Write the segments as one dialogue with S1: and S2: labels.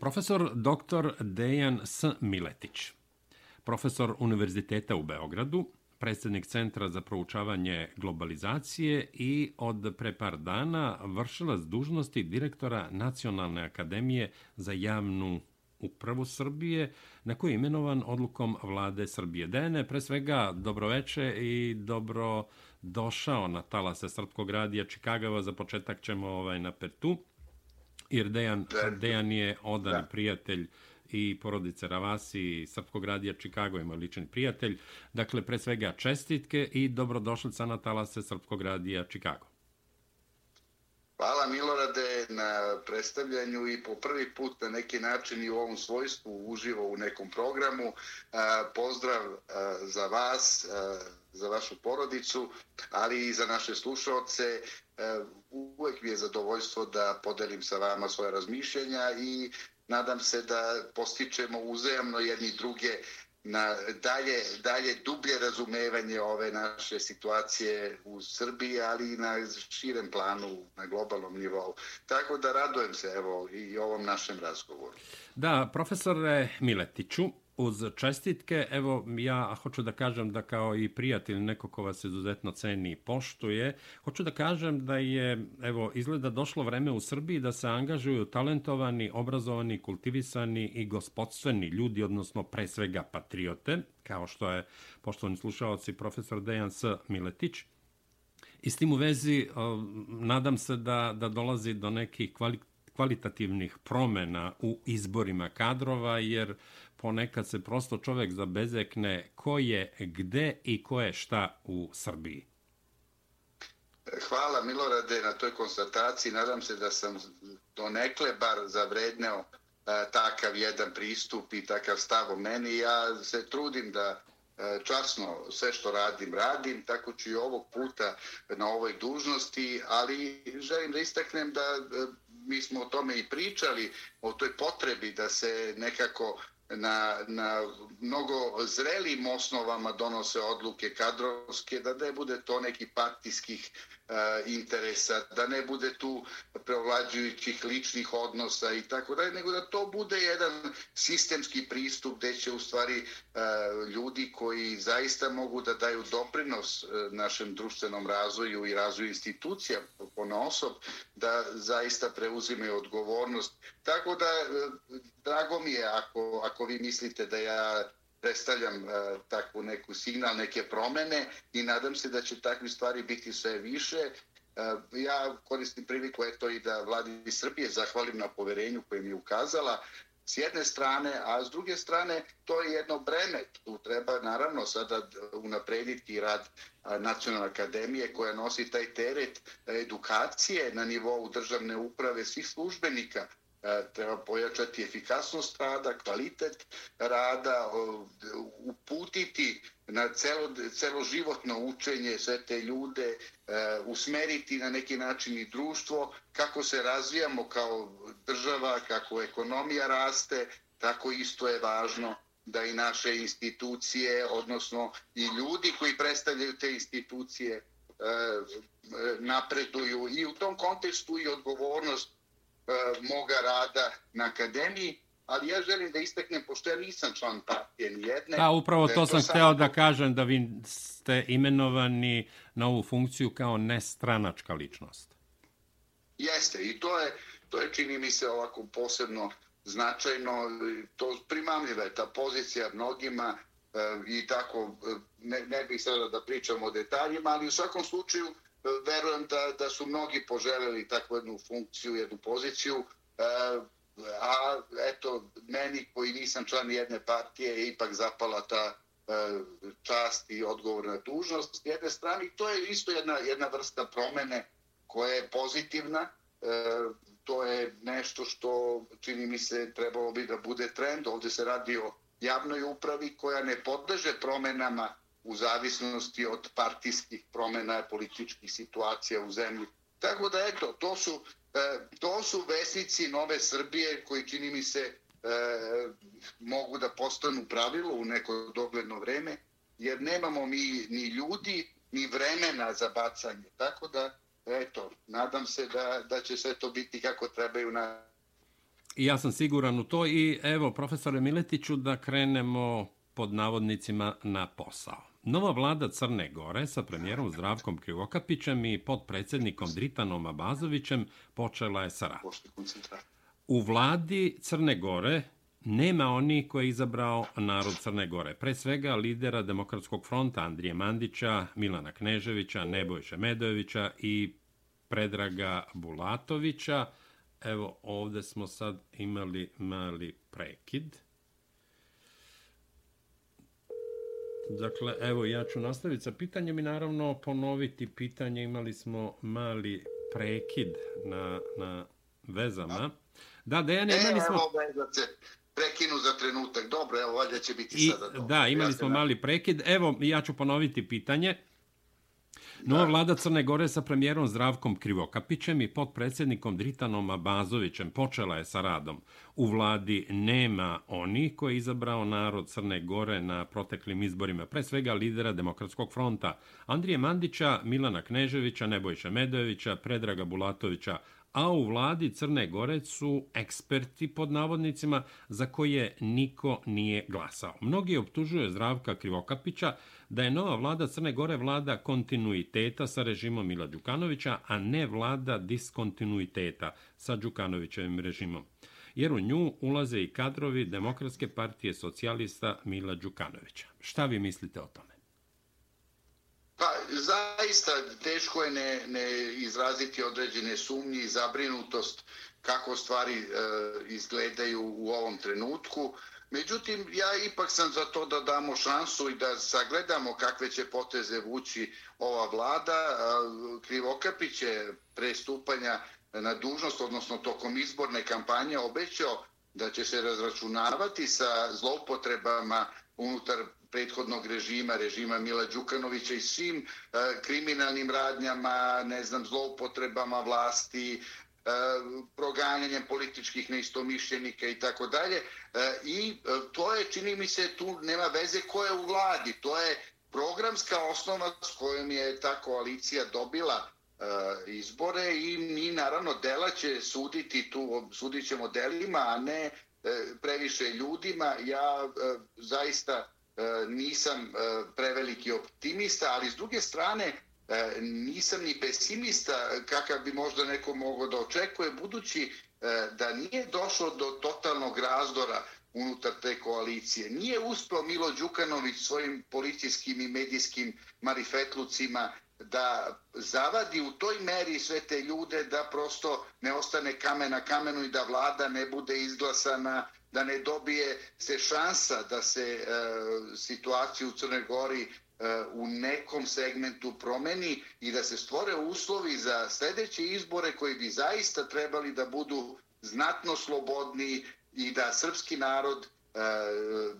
S1: Profesor dr. Dejan S. Miletić, profesor Univerziteta u Beogradu, predsjednik Centra za proučavanje globalizacije i od pre par dana vršilac dužnosti direktora Nacionalne akademije za javnu upravu Srbije, na koji je imenovan odlukom vlade Srbije. Dene, pre svega, dobroveče i dobro došao na talase Srpkog radija Čikagava. Za početak ćemo ovaj na Pertu jer Dejan, Dejan je odani prijatelj i porodice Ravasi, Srpkog radija Čikago ima lični prijatelj. Dakle, pre svega čestitke i dobrodošlica na talase Srpkog radija Čikago.
S2: Hvala Milorade na predstavljanju i po prvi put na neki način i u ovom svojstvu uživo u nekom programu. Pozdrav za vas, za vašu porodicu, ali i za naše slušalce. Ehm, uvek mi je zadovoljstvo da podelim sa vama svoje razmišljenja i nadam se da postičemo uzajamno jedni druge na dalje, dalje dublje razumevanje ove naše situacije u Srbiji, ali i na širem planu, na globalnom nivou. Tako da radujem se evo i ovom našem razgovoru.
S1: Da, profesore Miletiću, uz čestitke, evo ja hoću da kažem da kao i prijatelj neko ko vas izuzetno ceni i poštuje, hoću da kažem da je, evo, izgleda došlo vreme u Srbiji da se angažuju talentovani, obrazovani, kultivisani i gospodstveni ljudi, odnosno pre svega patriote, kao što je poštovani slušalci profesor Dejan S. Miletić. I s tim u vezi, nadam se da, da dolazi do nekih kvalitativnih promena u izborima kadrova, jer ponekad se prosto čovek zabezekne ko je gde i ko je šta u Srbiji.
S2: Hvala Milorade na toj konstataciji. Nadam se da sam donekle bar zavredneo e, takav jedan pristup i takav stav o meni. Ja se trudim da e, časno sve što radim, radim, tako ću i ovog puta na ovoj dužnosti, ali želim da istaknem da e, mi smo o tome i pričali, o toj potrebi da se nekako na, na mnogo zrelim osnovama donose odluke kadrovske, da ne bude to neki partijskih E, interesa, da ne bude tu preovlađujućih ličnih odnosa i tako dalje, nego da to bude jedan sistemski pristup gdje će u stvari e, ljudi koji zaista mogu da daju doprinos e, našem društvenom razvoju i razvoju institucija po osob, da zaista preuzime odgovornost. Tako da, drago mi je ako, ako vi mislite da ja predstavljam e, takvu neku signal, neke promene i nadam se da će takve stvari biti sve više. E, ja koristim priliku eto i da vladi Srbije zahvalim na poverenju koje mi je ukazala s jedne strane, a s druge strane to je jedno breme. Tu treba naravno sada unaprediti rad Nacionalne akademije koja nosi taj teret edukacije na nivou državne uprave svih službenika E, treba pojačati efikasnost rada, kvalitet rada, uputiti na celo, celoživotno učenje sve te ljude, e, usmeriti na neki način i društvo, kako se razvijamo kao država, kako ekonomija raste, tako isto je važno da i naše institucije, odnosno i ljudi koji predstavljaju te institucije, e, napreduju i u tom kontekstu i odgovornost moga rada na akademiji, ali ja želim da isteknem, pošto ja nisam član partije ni jedne.
S1: Da, upravo to sam hteo da kažem, da vi ste imenovani na ovu funkciju kao nestranačka ličnost.
S2: Jeste, i to je, to je čini mi se ovako posebno značajno, to primamljiva je ta pozicija mnogima e, i tako, e, ne, ne bih sada da pričam o detaljima, ali u svakom slučaju verujem da, da su mnogi poželjeli takvu jednu funkciju, jednu poziciju, e, a eto, meni koji nisam član jedne partije je ipak zapala ta e, čast i odgovorna dužnost. S jedne strane, to je isto jedna, jedna vrsta promene koja je pozitivna, e, to je nešto što čini mi se trebalo bi da bude trend. Ovdje se radi o javnoj upravi koja ne podleže promenama u zavisnosti od partijskih promjena političkih situacija u zemlji. Tako da, eto, to su, e, to su vesnici Nove Srbije koji, čini mi se, e, mogu da postanu pravilo u neko dogledno vreme, jer nemamo mi ni ljudi, ni vremena za bacanje. Tako da, eto, nadam se da, da će sve to biti kako trebaju na
S1: I ja sam siguran u to i evo, profesore Miletiću, da krenemo pod navodnicima na posao. Nova vlada Crne Gore sa premijerom Zdravkom Krivokapićem i podpredsjednikom Dritanom Abazovićem počela je sa radom. U vladi Crne Gore nema oni koje je izabrao narod Crne Gore. Pre svega lidera Demokratskog fronta Andrije Mandića, Milana Kneževića, Nebojše Medojevića i Predraga Bulatovića. Evo, ovde smo sad imali mali prekid. Dakle, evo, ja ću nastaviti sa pitanjem i naravno ponoviti pitanje. Imali smo mali prekid na, na vezama. Da, Dejan, imali
S2: e,
S1: smo...
S2: Evo, vezace prekinu za trenutak. Dobro, evo, valjda će biti
S1: I,
S2: sada dobro.
S1: Da, imali smo mali prekid. Evo, ja ću ponoviti pitanje. Nova vlada Crne Gore sa premijerom Zdravkom Krivokapićem i podpredsjednikom Dritanom Abazovićem počela je sa radom. U vladi nema oni koji je izabrao narod Crne Gore na proteklim izborima, pre svega lidera Demokratskog fronta, Andrije Mandića, Milana Kneževića, Nebojša Medojevića, Predraga Bulatovića, a u vladi Crne Gore su eksperti pod navodnicima za koje niko nije glasao. Mnogi optužuju Zdravka Krivokapića da je nova vlada Crne Gore vlada kontinuiteta sa režimom Mila Đukanovića, a ne vlada diskontinuiteta sa Đukanovićevim režimom. Jer u nju ulaze i kadrovi Demokratske partije socijalista Mila Đukanovića. Šta vi mislite o tome?
S2: Pa, zaista teško je ne, ne izraziti određene sumnje i zabrinutost kako stvari e, izgledaju u ovom trenutku. Međutim, ja ipak sam za to da damo šansu i da sagledamo kakve će poteze vući ova vlada. Krivokapić je prestupanja na dužnost, odnosno tokom izborne kampanje, obećao da će se razračunavati sa zloupotrebama unutar prethodnog režima, režima Mila Đukanovića i svim e, kriminalnim radnjama, ne znam, zloupotrebama vlasti, E, proganjanjem političkih neistomišljenika i tako dalje. E, I e, to je, čini mi se, tu nema veze ko je u vladi. To je programska osnova s kojom je ta koalicija dobila izbore i mi naravno dela će suditi tu, sudit ćemo delima, a ne previše ljudima. Ja zaista nisam preveliki optimista, ali s druge strane E, nisam ni pesimista kakav bi možda neko mogao da očekuje, budući e, da nije došlo do totalnog razdora unutar te koalicije. Nije uspio Milo Đukanović svojim policijskim i medijskim marifetlucima da zavadi u toj meri sve te ljude da prosto ne ostane kamen na kamenu i da vlada ne bude izglasana, da ne dobije se šansa da se e, situaciju u Crnoj Gori E, u nekom segmentu promeni i da se stvore uslovi za sljedeće izbore koji bi zaista trebali da budu znatno slobodni i da srpski narod e,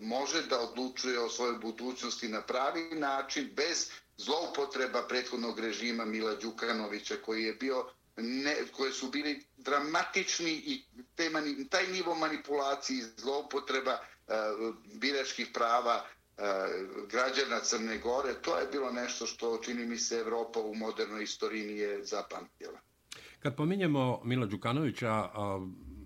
S2: može da odlučuje o svojoj budućnosti na pravi način bez zloupotreba prethodnog režima Mila Đukanovića koji je bio ne, koje su bili dramatični i te mani, taj nivo manipulacije i zloupotreba e, biračkih prava građana Crne Gore, to je bilo nešto što čini mi se Evropa u modernoj istoriji nije zapamtila.
S1: Kad pominjemo Mila Đukanovića,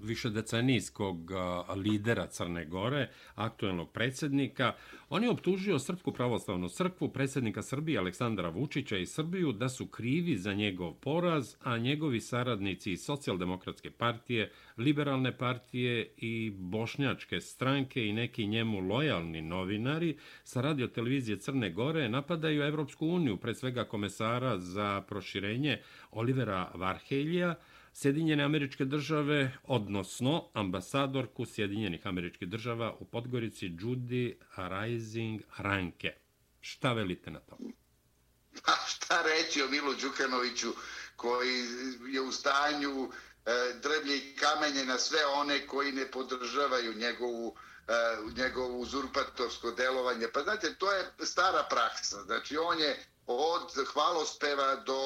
S1: više decenijskog lidera Crne Gore, aktuelnog predsjednika. On je optužio Srpsku pravoslavnu crkvu, predsjednika Srbije Aleksandra Vučića i Srbiju da su krivi za njegov poraz, a njegovi saradnici iz socijaldemokratske partije, liberalne partije i bošnjačke stranke i neki njemu lojalni novinari sa radio televizije Crne Gore napadaju Evropsku uniju, pre svega komesara za proširenje Olivera Varhelija, Sjedinjene američke države, odnosno ambasadorku Sjedinjenih američkih država u Podgorici Judy Rising Ranke. Šta velite na to?
S2: Pa šta reći o Milu Đukanoviću koji je u stanju e, i kamenje na sve one koji ne podržavaju njegovu e, njegovu uzurpatorsko delovanje. Pa znate, to je stara praksa. Znači, on je od hvalospeva do,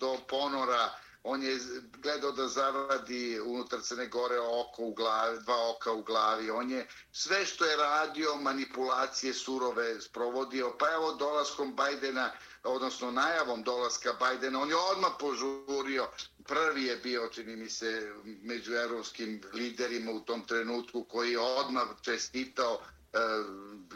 S2: do ponora on je gledao da zavadi unutar Crne Gore oko u glavi, dva oka u glavi. On je sve što je radio, manipulacije surove sprovodio. Pa evo dolaskom Bajdena, odnosno najavom dolaska Bajdena, on je odmah požurio prvi je bio, čini mi se, među evropskim liderima u tom trenutku koji je odmah čestitao Eh,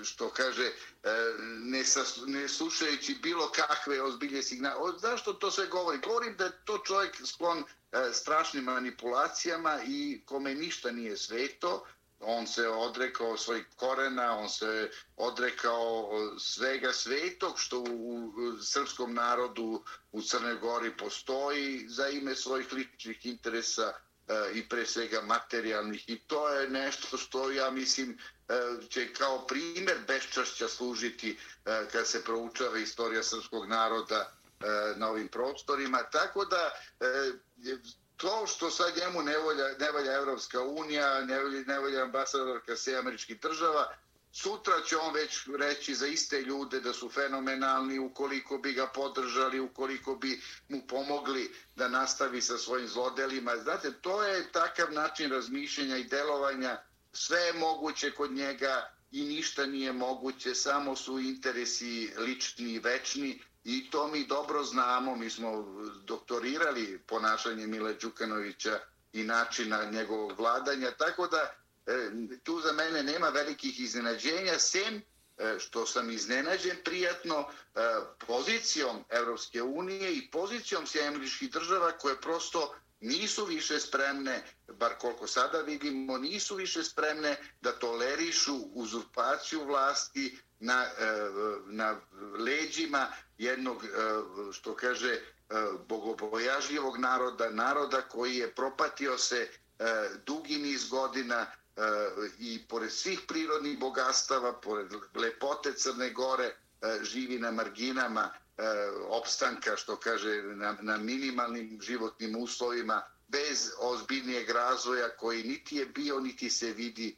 S2: što kaže, eh, ne, sas, ne slušajući bilo kakve ozbilje signale. O, zašto to sve govori? Govorim da je to čovjek sklon eh, strašnim manipulacijama i kome ništa nije sveto, on se odrekao svojih korena, on se odrekao svega svetog što u srpskom narodu u Crnoj Gori postoji za ime svojih ličnih interesa Eh, i pre svega materijalnih. I to je nešto što ja mislim eh, će kao primjer beščašća služiti eh, kad se proučava istorija srpskog naroda na ovim prostorima. Tako da to što sad njemu ne volja, ne valja Evropska unija, ne valja, ne valja ambasadorka sve američkih država, sutra će on već reći za iste ljude da su fenomenalni ukoliko bi ga podržali, ukoliko bi mu pomogli da nastavi sa svojim zlodelima. Znate, to je takav način razmišljenja i delovanja. Sve je moguće kod njega i ništa nije moguće, samo su interesi lični i večni I to mi dobro znamo, mi smo doktorirali ponašanje Mile Đukanovića i načina njegovog vladanja, tako da E, tu za mene nema velikih iznenađenja, sem e, što sam iznenađen prijatno e, pozicijom Evropske unije i pozicijom sjemliških država koje prosto nisu više spremne, bar koliko sada vidimo, nisu više spremne da tolerišu uzurpaciju vlasti na, na leđima jednog, što kaže, bogobojažljivog naroda, naroda koji je propatio se dugi niz godina Eh, i pored svih prirodnih bogatstava, pored lepote Crne Gore, eh, živi na marginama eh, opstanka, što kaže, na, na minimalnim životnim uslovima, bez ozbiljnijeg razvoja koji niti je bio, niti se vidi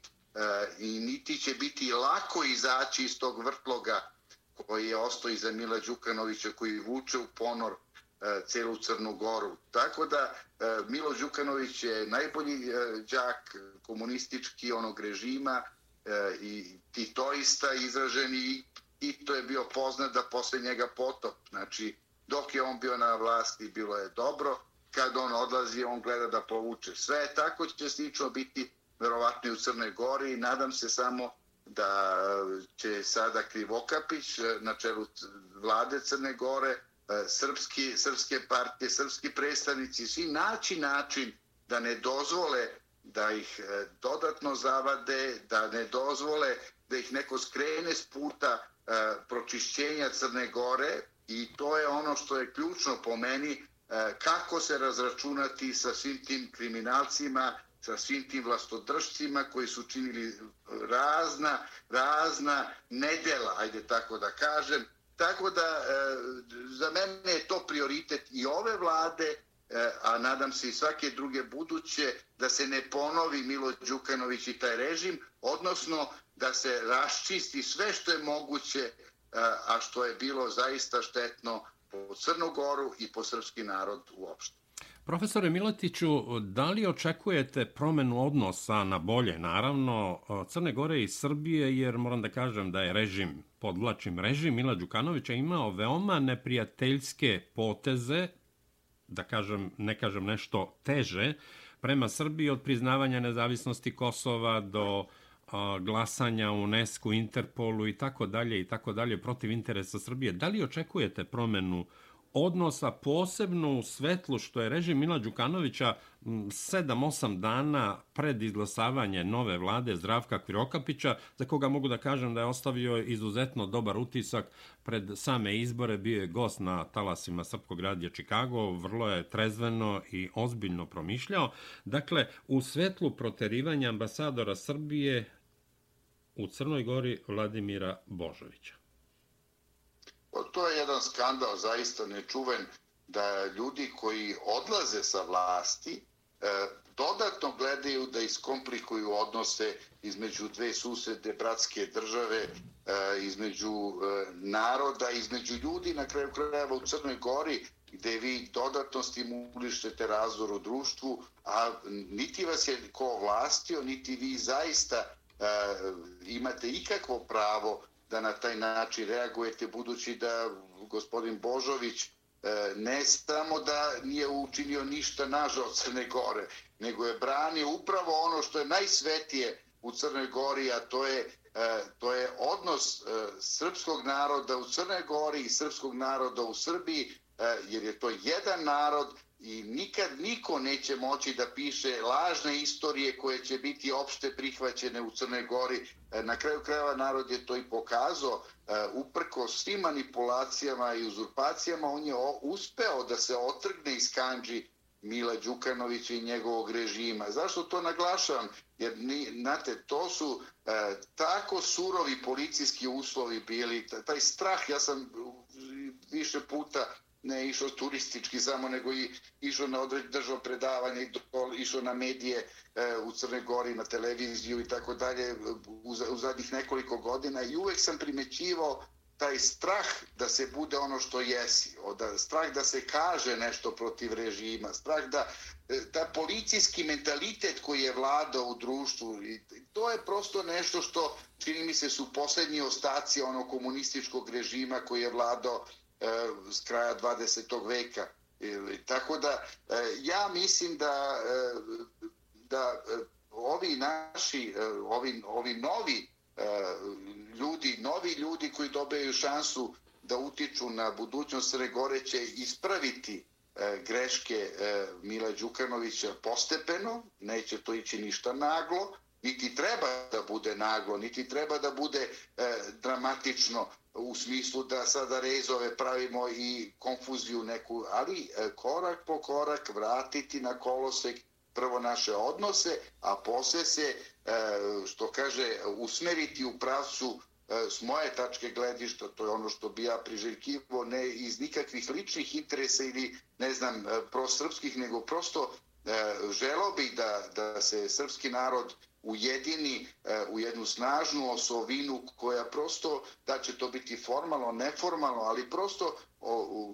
S2: i niti će biti lako izaći iz tog vrtloga koji je ostao iza Mila Đukanovića koji vuče u ponor E, celu Crnu Goru. Tako da e, Milo Đukanović je najbolji e, džak komunistički onog režima i titoista izraženi i to je bio poznat da posle njega potop. Znači, dok je on bio na vlasti, bilo je dobro. Kad on odlazi, on gleda da povuče sve. Tako će slično biti verovatno i u Crnoj Gori i nadam se samo da će sada Krivokapić na čelu vlade Crne Gore, E, srpski, srpske partije, srpski predstavnici, svi naći način da ne dozvole da ih e, dodatno zavade, da ne dozvole da ih neko skrene s puta e, pročišćenja Crne Gore i to je ono što je ključno po meni kako se razračunati sa svim tim kriminalcima sa svim tim vlastodržcima koji su činili razna, razna nedela, ajde tako da kažem. Tako da e, za mene je to prioritet i ove vlade, e, a nadam se i svake druge buduće, da se ne ponovi Milo Đukanović i taj režim, odnosno da se raščisti sve što je moguće, e, a što je bilo zaista štetno po Crnogoru i po srpski narod uopšte.
S1: Profesore Miletiću, da li očekujete promenu odnosa na bolje, naravno, Crne Gore i Srbije, jer moram da kažem da je režim, podvlačim režim Mila Đukanovića, imao veoma neprijateljske poteze, da kažem, ne kažem nešto teže, prema Srbiji od priznavanja nezavisnosti Kosova do glasanja u UNESCO, Interpolu i tako dalje i tako dalje protiv interesa Srbije. Da li očekujete promenu odnosa odnosa posebno u svetlu što je režim Mila Đukanovića 7-8 dana pred izglasavanje nove vlade Zdravka Kvirokapića, za koga mogu da kažem da je ostavio izuzetno dobar utisak pred same izbore, bio je gost na talasima Srpkog radija Čikago, vrlo je trezveno i ozbiljno promišljao. Dakle, u svetlu proterivanja ambasadora Srbije u Crnoj Gori Vladimira Božovića.
S2: Pa to je jedan skandal zaista nečuven da ljudi koji odlaze sa vlasti e, dodatno gledaju da iskomplikuju odnose između dve susede bratske države, e, između e, naroda, između ljudi na kraju krajeva u Crnoj Gori gde vi dodatno stimulišete razvor u društvu, a niti vas je ko vlastio, niti vi zaista imate ikakvo pravo da na taj način reagujete, budući da gospodin Božović e, ne samo da nije učinio ništa nažal Crne Gore, nego je branio upravo ono što je najsvetije u Crnoj Gori, a to je e, to je odnos e, srpskog naroda u Crnoj Gori i srpskog naroda u Srbiji, jer je to jedan narod i nikad niko neće moći da piše lažne istorije koje će biti opšte prihvaćene u Crnoj Gori. E, na kraju krajeva narod je to i pokazao. E, Uprko svim manipulacijama i uzurpacijama, on je uspeo da se otrgne iz kanđi Mila Đukanovića i njegovog režima. Zašto to naglašavam? Jer, ni, znate, to su e, tako surovi policijski uslovi bili, taj strah, ja sam više puta ne išao turistički samo, nego i išao na određe držao predavanje, i išao na medije e, u Crne Gori, na televiziju i tako dalje u, u zadnjih nekoliko godina. I uvek sam primećivao taj strah da se bude ono što jesi, da, strah da se kaže nešto protiv režima, strah da e, ta policijski mentalitet koji je vladao u društvu, i to je prosto nešto što čini mi se su posljednji ostaci onog komunističkog režima koji je vladao Eh, s kraja 20. veka. Ili, tako da eh, ja mislim da, eh, da ovi naši, ovi, ovi novi ljudi, novi ljudi koji dobijaju šansu da utiču na budućnost Crne Gore će ispraviti greške Mila Đukanovića postepeno, neće to ići ništa naglo, niti treba da bude naglo, niti treba da bude dramatično u smislu da sada rezove pravimo i konfuziju neku, ali e, korak po korak vratiti na kolosek prvo naše odnose, a posle se e, što kaže, usmeriti u pravcu e, s moje tačke gledišta, to je ono što bi ja priželjkivo, ne iz nikakvih ličnih interesa ili, ne znam, prosrpskih, nego prosto želo bi da, da se srpski narod ujedini e, u jednu snažnu osovinu koja prosto, da će to biti formalno, neformalno, ali prosto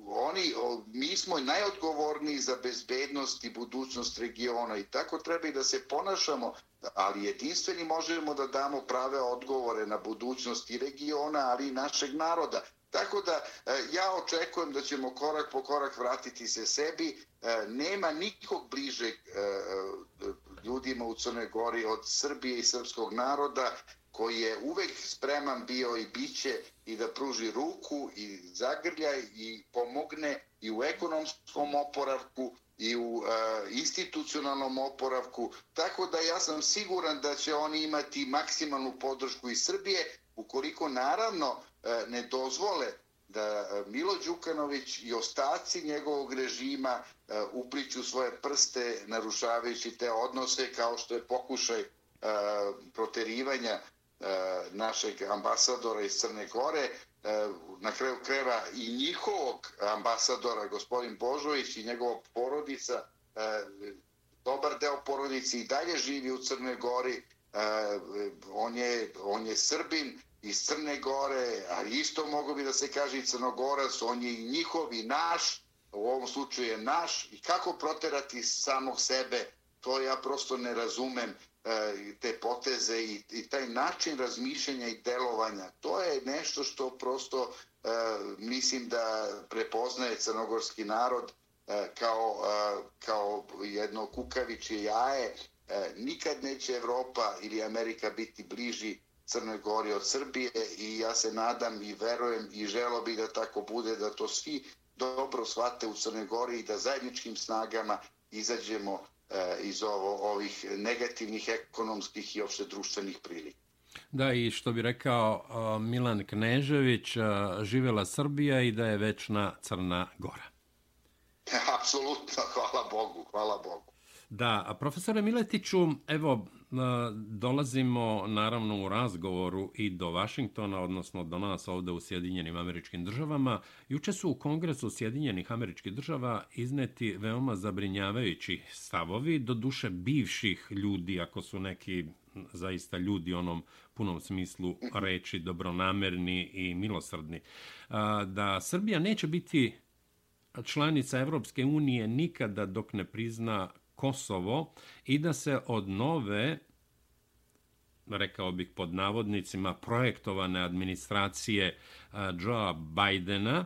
S2: oni, mi smo najodgovorniji za bezbednost i budućnost regiona i tako treba i da se ponašamo ali jedinstveni možemo da damo prave odgovore na budućnost i regiona, ali i našeg naroda. Tako da e, ja očekujem da ćemo korak po korak vratiti se sebi. E, nema nikog bliže ljudima u Crnoj Gori od Srbije i srpskog naroda koji je uvek spreman bio i biće i da pruži ruku i zagrlja i pomogne i u ekonomskom oporavku i u e, institucionalnom oporavku. Tako da ja sam siguran da će oni imati maksimalnu podršku iz Srbije, ukoliko naravno e, ne dozvole da e, Milo Đukanović i ostaci njegovog režima e, upliću svoje prste narušavajući te odnose kao što je pokušaj e, proterivanja e, našeg ambasadora iz Crne Gore, na kraju kreva i njihovog ambasadora, gospodin Božović i njegova porodica, dobar deo porodice i dalje živi u Crnoj Gori, on je, on je Srbin iz Crne Gore, a isto mogu bi da se kaže i Crnogorac, on je i njihov i naš, u ovom slučaju je naš, i kako proterati samog sebe, to ja prosto ne razumem. E, te poteze i, i taj način razmišljanja i delovanja, to je nešto što prosto e, mislim da prepoznaje crnogorski narod e, kao, kao jedno kukaviće jaje. Nikad neće Evropa ili Amerika biti bliži Crnoj Gori od Srbije i ja se nadam i verujem i želo bi da tako bude, da to svi dobro shvate u Crnoj Gori i da zajedničkim snagama izađemo E, iz ovo, ovih negativnih ekonomskih i opšte društvenih prilika.
S1: Da, i što bi rekao Milan Knežević, živela Srbija i da je večna Crna Gora.
S2: Apsolutno, hvala Bogu, hvala Bogu.
S1: Da, profesore Miletiću, evo, e, dolazimo naravno u razgovoru i do Vašingtona, odnosno do nas ovde u Sjedinjenim američkim državama. Juče su u Kongresu Sjedinjenih američkih država izneti veoma zabrinjavajući stavovi, do duše bivših ljudi, ako su neki zaista ljudi onom punom smislu reči dobronamerni i milosrdni, e, da Srbija neće biti članica Evropske unije nikada dok ne prizna Kosovo i da se od nove, rekao bih pod navodnicima, projektovane administracije eh, Joea Bidena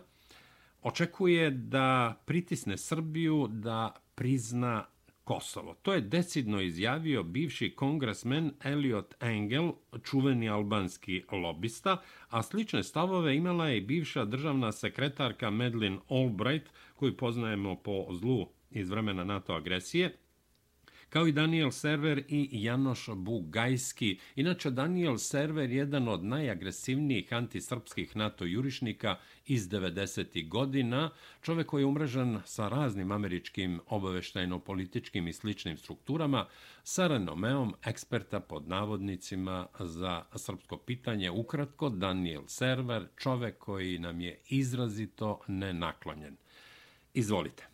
S1: očekuje da pritisne Srbiju da prizna Kosovo. To je decidno izjavio bivši kongresmen Elliot Engel, čuveni albanski lobista, a slične stavove imala je i bivša državna sekretarka Madeleine Albright, koju poznajemo po zlu iz vremena NATO agresije, kao i Daniel Server i Janoš Bugajski. Inače, Daniel Server je jedan od najagresivnijih antisrpskih NATO jurišnika iz 90. godina, čovek koji je umrežen sa raznim američkim obaveštajno-političkim i sličnim strukturama, sa renomeom eksperta pod navodnicima za srpsko pitanje. Ukratko, Daniel Server, čovek koji nam je izrazito nenaklonjen. Izvolite.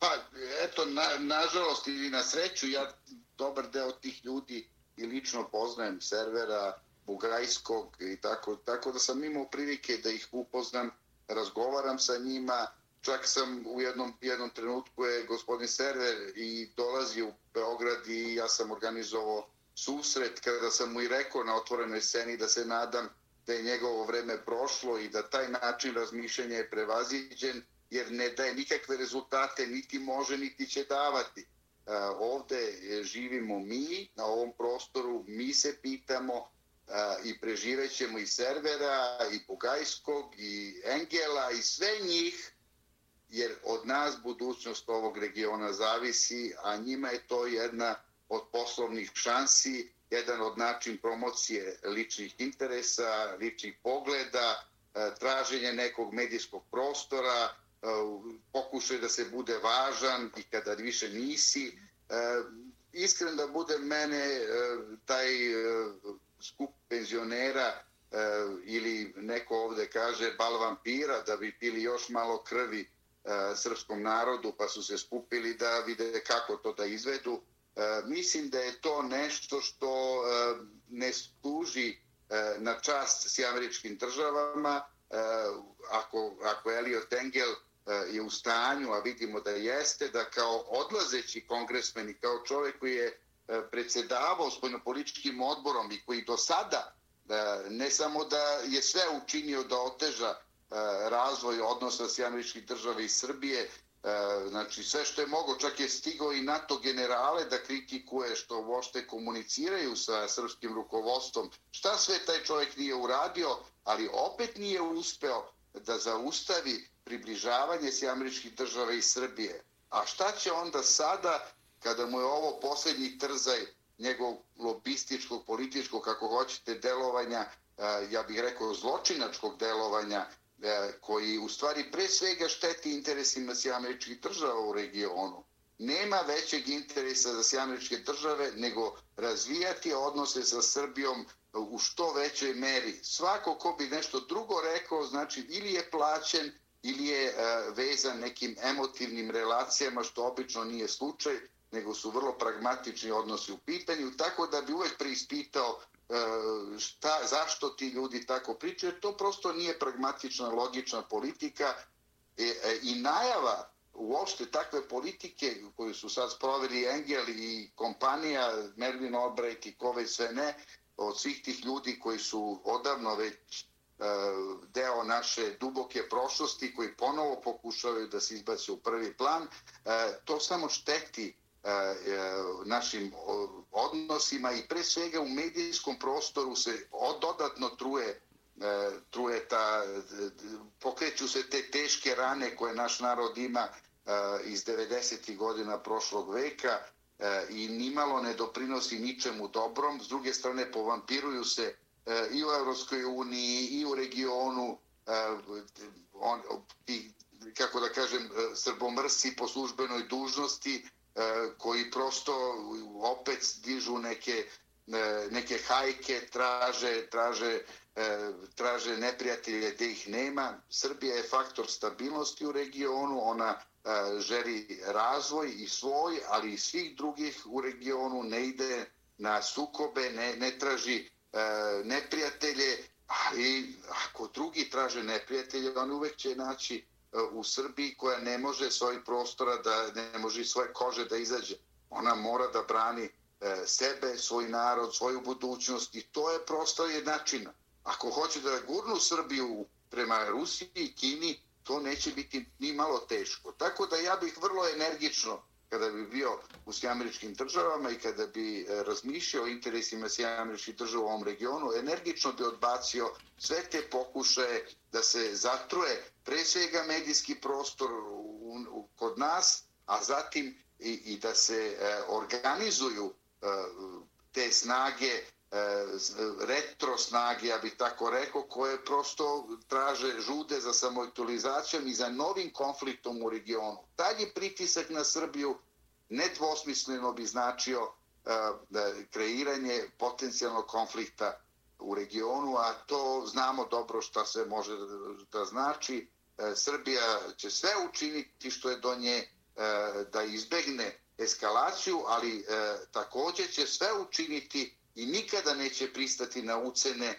S2: Pa, eto, na, nažalost ili na sreću, ja dobar deo tih ljudi i lično poznajem servera Bugajskog i tako, tako da sam imao prilike da ih upoznam, razgovaram sa njima, čak sam u jednom, jednom trenutku je gospodin server i dolazi u Beograd i ja sam organizovao susret kada sam mu i rekao na otvorenoj sceni da se nadam da je njegovo vreme prošlo i da taj način razmišljanja je prevaziđen jer ne daje nikakve rezultate, niti može, niti će davati. E, ovde e, živimo mi, na ovom prostoru, mi se pitamo e, i preživećemo i servera, i Bugajskog, i Engela, i sve njih, jer od nas budućnost ovog regiona zavisi, a njima je to jedna od poslovnih šansi, jedan od način promocije ličnih interesa, ličnih pogleda, traženje nekog medijskog prostora, pokušaj da se bude važan i kada više nisi. E, iskren da bude mene e, taj e, skup penzionera ili neko ovde kaže bal vampira da bi pili još malo krvi srpskom narodu pa su se skupili da vide kako to da izvedu. Mislim da je to nešto što ne služi na čast s američkim državama. Ako, ako Elliot Engel E, je u stanju, a vidimo da jeste, da kao odlazeći kongresmen i kao čovjek koji je e, predsedavao predsjedavao spojnopolitičkim odborom i koji do sada e, ne samo da je sve učinio da oteža razvoj odnosa s američkih država i Srbije, znači sve što je mogo, čak je stigao i NATO generale da kritikuje što vošte komuniciraju sa srpskim rukovodstvom. Šta sve taj čovjek nije uradio, ali opet nije uspeo da zaustavi približavanje s američkih država i Srbije. A šta će onda sada, kada mu je ovo posljednji trzaj njegov lobističkog, političkog, kako hoćete, delovanja, e, ja bih rekao zločinačkog delovanja, e, koji u stvari pre svega šteti interesima s američkih država u regionu. Nema većeg interesa za sjameričke države nego razvijati odnose sa Srbijom u što većoj meri. Svako ko bi nešto drugo rekao, znači ili je plaćen ili je e, vezan nekim emotivnim relacijama, što obično nije slučaj, nego su vrlo pragmatični odnosi u pitanju, tako da bi uvek preispitao e, šta, zašto ti ljudi tako pričaju. To prosto nije pragmatična, logična politika e, e, i najava uopšte takve politike koju su sad sproveli Engel i kompanija Merlin Albright i kove sve ne, od svih tih ljudi koji su odavno već E, deo naše duboke prošlosti koji ponovo pokušavaju da se izbace u prvi plan, e, to samo šteti e, našim odnosima i pre svega u medijskom prostoru se dodatno truje truje ta, pokreću se te teške rane koje naš narod ima iz 90. godina prošlog veka i nimalo ne doprinosi ničemu dobrom. S druge strane, povampiruju se E, i u Evropskoj uniji i u regionu e, on, i, kako da kažem e, srbomrsi po službenoj dužnosti koji prosto opet dižu neke neke hajke traže traže traže neprijatelje da ih nema. Srbija je faktor stabilnosti u regionu ona želi razvoj i svoj ali i svih drugih u regionu ne ide na sukobe ne, ne traži E, neprijatelje, ali ako drugi traže neprijatelje, oni uvek će naći e, u Srbiji koja ne može svoj prostora, da ne može svoje kože da izađe. Ona mora da brani e, sebe, svoj narod, svoju budućnost i to je prosto jednačina. Ako hoće da gurnu Srbiju prema Rusiji i Kini, to neće biti ni malo teško. Tako da ja bih vrlo energično kada bi bio u Sjameričkim državama i kada bi e, razmišljao o interesima Sjameričkih država u ovom regionu, energično bi odbacio sve te pokušaje da se zatruje pre svega medijski prostor u, u, kod nas, a zatim i, i da se e, organizuju e, te snage E, retro snage, ja bih tako rekao, koje prosto traže žude za samoaktualizacijom i za novim konfliktom u regionu. Dalji pritisak na Srbiju nedvosmisleno bi značio e, kreiranje potencijalnog konflikta u regionu, a to znamo dobro šta se može da znači. E, Srbija će sve učiniti što je do nje da izbegne eskalaciju, ali takođe će sve učiniti i nikada neće pristati na ucene e,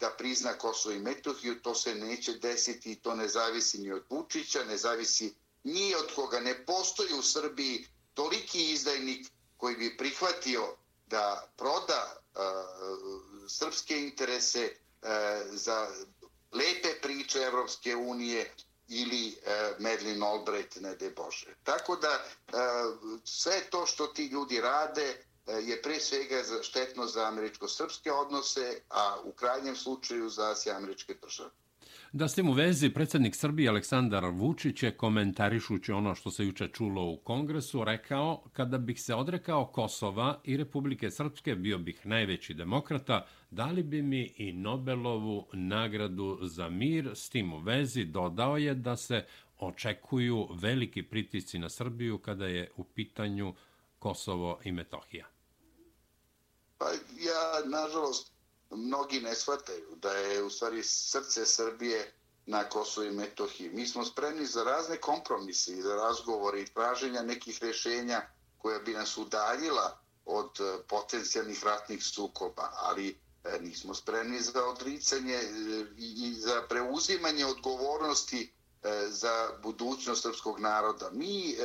S2: da prizna Kosovo i Metohiju, to se neće desiti i to ne zavisi ni od Vučića, ne zavisi ni od koga. Ne postoji u Srbiji toliki izdajnik koji bi prihvatio da proda uh, srpske interese uh, za lepe priče Evropske unije ili uh, Medlin Albright, ne de Bože. Tako da sve to što ti ljudi rade, E, je pre svega štetno za američko-srpske odnose, a u krajnjem slučaju za Asije američke države.
S1: Da s tim u vezi, predsjednik Srbije Aleksandar Vučić je komentarišući ono što se juče čulo u kongresu, rekao kada bih se odrekao Kosova i Republike Srpske, bio bih najveći demokrata, dali bi mi i Nobelovu nagradu za mir. S tim u vezi dodao je da se očekuju veliki pritisci na Srbiju kada je u pitanju Kosovo i Metohija.
S2: Pa ja, nažalost, mnogi ne shvataju da je u stvari srce Srbije na Kosovo i Metohiji. Mi smo spremni za razne kompromise i za razgovore i traženja nekih rešenja koja bi nas udaljila od eh, potencijalnih ratnih sukoba, ali eh, nismo spremni za odricanje eh, i za preuzimanje odgovornosti za budućnost srpskog naroda. Mi,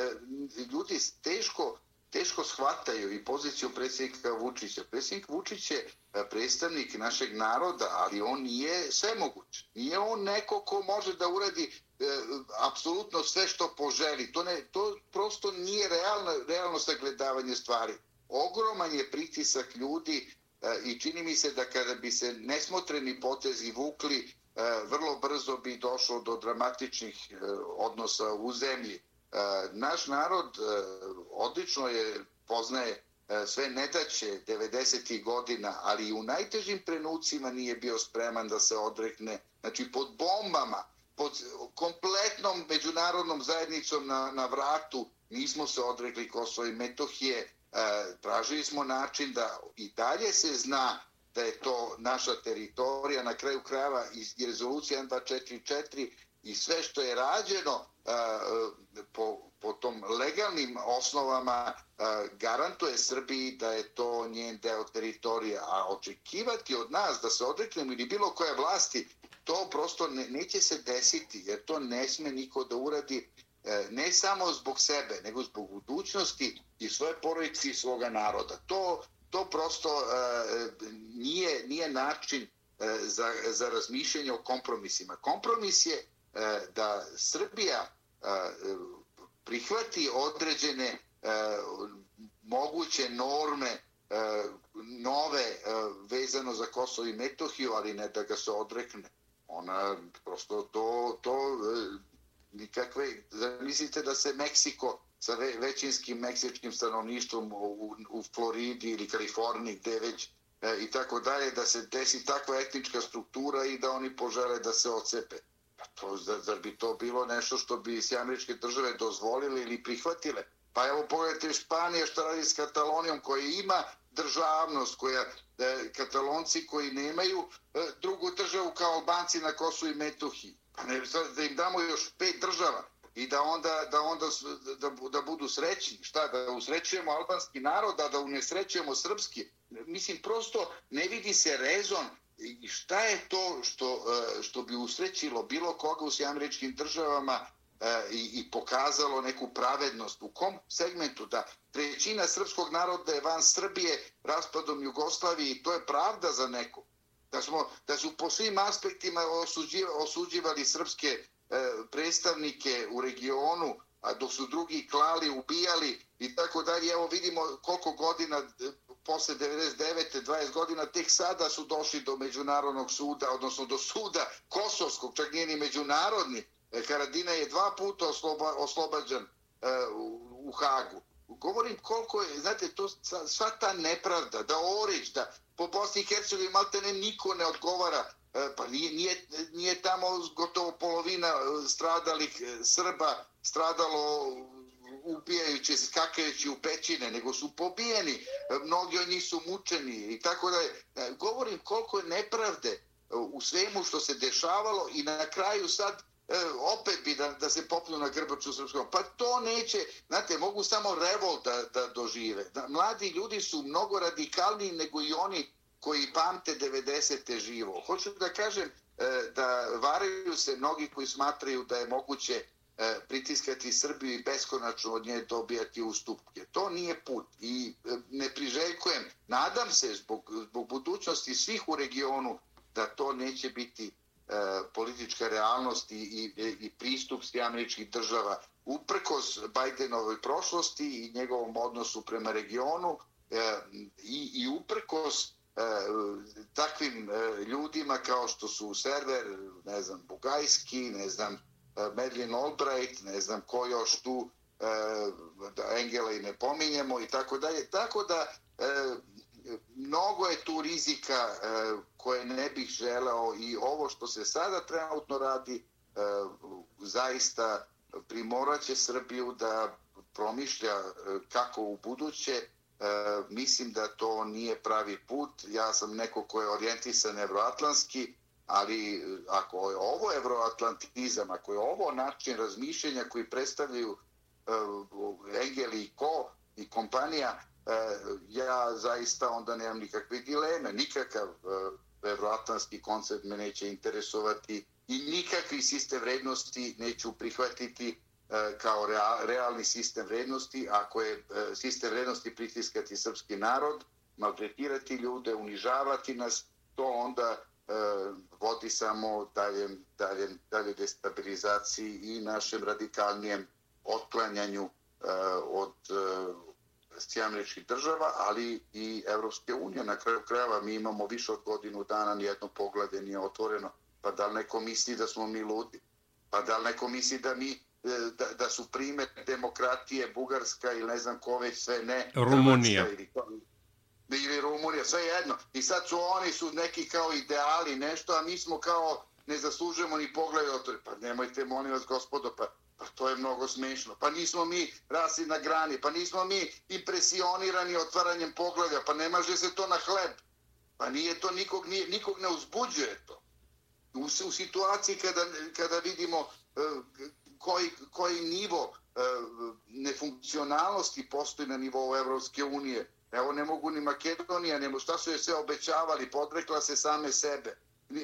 S2: ljudi, teško teško shvataju i poziciju predsjednika Vučića. Predsjednik Vučić je e, predstavnik našeg naroda, ali on nije svemoguć. Nije on neko ko može da uradi e, apsolutno sve što poželi. To, ne, to prosto nije realno, realno sagledavanje stvari. Ogroman je pritisak ljudi e, i čini mi se da kada bi se nesmotreni potezi vukli, e, vrlo brzo bi došlo do dramatičnih e, odnosa u zemlji. E, naš narod e, odlično je poznaje e, sve nedaće 90. godina, ali i u najtežim trenucima nije bio spreman da se odrekne. Znači, pod bombama, pod kompletnom međunarodnom zajednicom na, na vratu, nismo se odrekli Kosova i Metohije. Tražili smo način da i dalje se zna da je to naša teritorija, na kraju krajeva i rezolucija 1244 i sve što je rađeno po, po tom legalnim osnovama garantuje Srbiji da je to njen deo teritorija, a očekivati od nas da se odreknemo ili bilo koje vlasti, to prosto ne, neće se desiti, jer to ne sme niko da uradi e, ne samo zbog sebe, nego zbog budućnosti i svoje porodice i svoga naroda. To, to prosto e, nije, nije način e, za, za razmišljanje o kompromisima. Kompromis je E, da Srbija e, prihvati određene e, moguće norme nove vezano za Kosovo i Metohiju, ali ne da ga se odrekne. Ona prosto to, to nikakve, zamislite da se Meksiko sa većinskim meksičkim stanovništvom u, u Floridi ili Kaliforniji, gde već i tako dalje, da se desi takva etnička struktura i da oni požele da se ocepe. Pa to, zar, zar bi to bilo nešto što bi se američke države dozvolile ili prihvatile? Pa evo pogledajte Španija što radi s Katalonijom koja ima državnost, koja e, katalonci koji nemaju e, drugu državu kao Albanci na Kosu i Metuhi. Pa ne, da im damo još pet država i da onda, da, onda da, da budu srećni. Šta, da usrećujemo albanski narod, a da unesrećujemo srpski? Mislim, prosto ne vidi se rezon I šta je to što, e, što bi usrećilo bilo koga u sjamričkim državama e, i, i pokazalo neku pravednost u kom segmentu da trećina srpskog naroda je van Srbije raspadom Jugoslavije i to je pravda za neku. da, smo, da su po svim aspektima osuđivali, osuđivali srpske e, predstavnike u regionu, a dok su drugi klali, ubijali i tako dalje. Evo vidimo koliko godina posle 99. 20 godina tek sada su došli do Međunarodnog suda, odnosno do suda Kosovskog, čak nije ni međunarodni. E, Karadina je dva puta osloba, oslobađan uh, u, u Hagu. Govorim koliko je, znate, to, sva ta nepravda, da Orić, da po Bosni i Hercegovini malte ne niko ne odgovara, E, pa nije, nije, nije tamo gotovo polovina e, stradalih e, Srba stradalo ubijajući, skakajući u pećine, nego su pobijeni, mnogi od njih su mučeni i tako da. Govorim koliko je nepravde u svemu što se dešavalo i na kraju sad opet bi da, da se popnu na grbaču srpskom. Pa to neće, znate, mogu samo revolt da, da dožive. Da, mladi ljudi su mnogo radikalniji nego i oni koji pamte 90. živo. Hoću da kažem e, da varaju se mnogi koji smatraju da je moguće e, pritiskati Srbiju i beskonačno od nje dobijati ustupke. To nije put i e, ne priželjkujem, nadam se zbog, zbog budućnosti svih u regionu da to neće biti e, politička realnost i, i, i pristup s američkih država uprkos Bidenovoj prošlosti i njegovom odnosu prema regionu e, i, i uprkos E, takvim e, ljudima kao što su server, ne znam, Bugajski, ne znam, e, Medlin Albright, ne znam ko još tu, da Engela i ne pominjemo i tako dalje. Tako da mnogo je tu rizika koje ne bih želeo i ovo što se sada trenutno radi zaista primoraće Srbiju da promišlja kako u buduće. E, mislim da to nije pravi put. Ja sam neko ko je orijentisan evroatlanski, ali e, ako je ovo evroatlantizam, ako je ovo način razmišljenja koji predstavljaju uh, i ko i kompanija, ja zaista onda nemam nikakve dileme, nikakav uh, evroatlantski koncept me neće interesovati i nikakvi siste vrednosti neću prihvatiti uh, E, kao real, realni sistem vrednosti, ako je e, sistem vrednosti pritiskati srpski narod, maltretirati ljude, unižavati nas, to onda E, vodi samo dalje, dalje, dalje destabilizaciji i našem radikalnijem otklanjanju e, od uh, država, ali i Evropske unije. Na kraju krajeva mi imamo više od godinu dana, nijedno poglede nije otvoreno. Pa da li neko misli da smo mi ludi? Pa da li neko misli da mi da, da su primjer demokratije Bugarska ili ne znam ko već sve ne
S1: Rumunija
S2: ili ili Rumunija, sve jedno. I sad su oni su neki kao ideali, nešto, a mi smo kao ne zaslužujemo ni pogled otvore. Pa nemojte, molim vas, gospodo, pa, pa to je mnogo smešno. Pa nismo mi rasli na grani, pa nismo mi impresionirani otvaranjem poglavlja, pa ne maže se to na hleb. Pa nije to, nikog, nije, nikog ne uzbuđuje to. U, u situaciji kada, kada vidimo uh, koji, koji nivo e, nefunkcionalnosti postoji na nivou Evropske unije, Evo ne mogu ni Makedonija, nemo šta su je sve obećavali, podrekla se same sebe.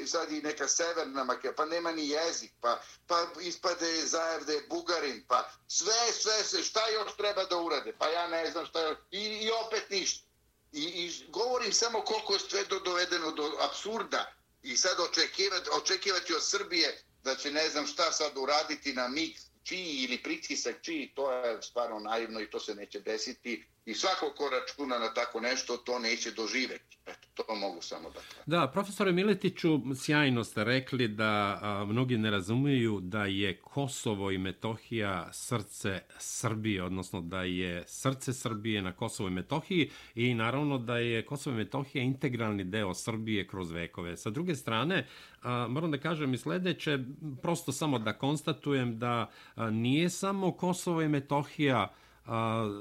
S2: Sad i neka severna Makedonija, pa nema ni jezik, pa, pa ispade Zajev da je Bugarin, pa sve, sve, sve, šta još treba da urade? Pa ja ne znam šta još, i, i opet ništa. I, I govorim samo koliko je sve do, dovedeno do absurda i sad očekivati, očekivati od Srbije da će ne znam šta sad uraditi na mig čiji ili pritisak čiji, to je stvarno naivno i to se neće desiti. I svako ko računa na tako nešto, to neće doživeti. Eto, to mogu samo da kažem.
S1: Da, profesore Miletiću, sjajno ste rekli da a, mnogi ne razumiju da je Kosovo i Metohija srce Srbije, odnosno da je srce Srbije na Kosovo i Metohiji i naravno da je Kosovo i Metohija integralni deo Srbije kroz vekove. Sa druge strane, a, moram da kažem i sledeće, prosto samo da konstatujem da a, nije samo Kosovo i Metohija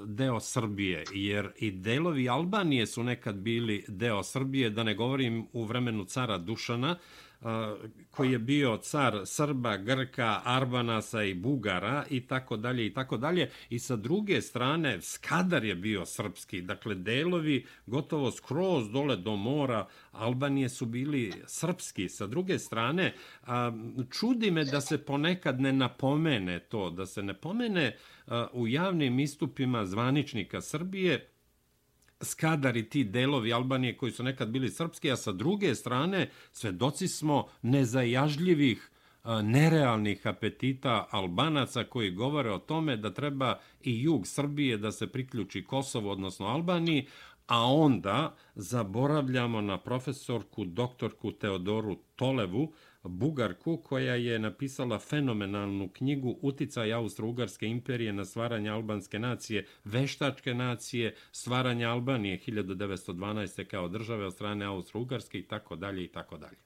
S1: deo Srbije, jer i delovi Albanije su nekad bili deo Srbije, da ne govorim u vremenu cara Dušana, koji je bio car Srba, Grka, Arbanasa i Bugara i tako dalje i tako dalje. I sa druge strane, Skadar je bio srpski. Dakle, delovi gotovo skroz dole do mora Albanije su bili srpski. Sa druge strane, čudi me da se ponekad ne napomene to, da se ne pomene u javnim istupima zvaničnika Srbije skadari ti delovi Albanije koji su nekad bili srpski, a sa druge strane svedoci smo nezajažljivih e, nerealnih apetita Albanaca koji govore o tome da treba i jug Srbije da se priključi Kosovo, odnosno Albaniji, a onda zaboravljamo na profesorku, doktorku Teodoru Tolevu, Bugarku, koja je napisala fenomenalnu knjigu Uticaj Austro-Ugarske imperije na stvaranje albanske nacije, veštačke nacije, stvaranje Albanije 1912. kao države od strane Austro-Ugarske i tako dalje i tako dalje.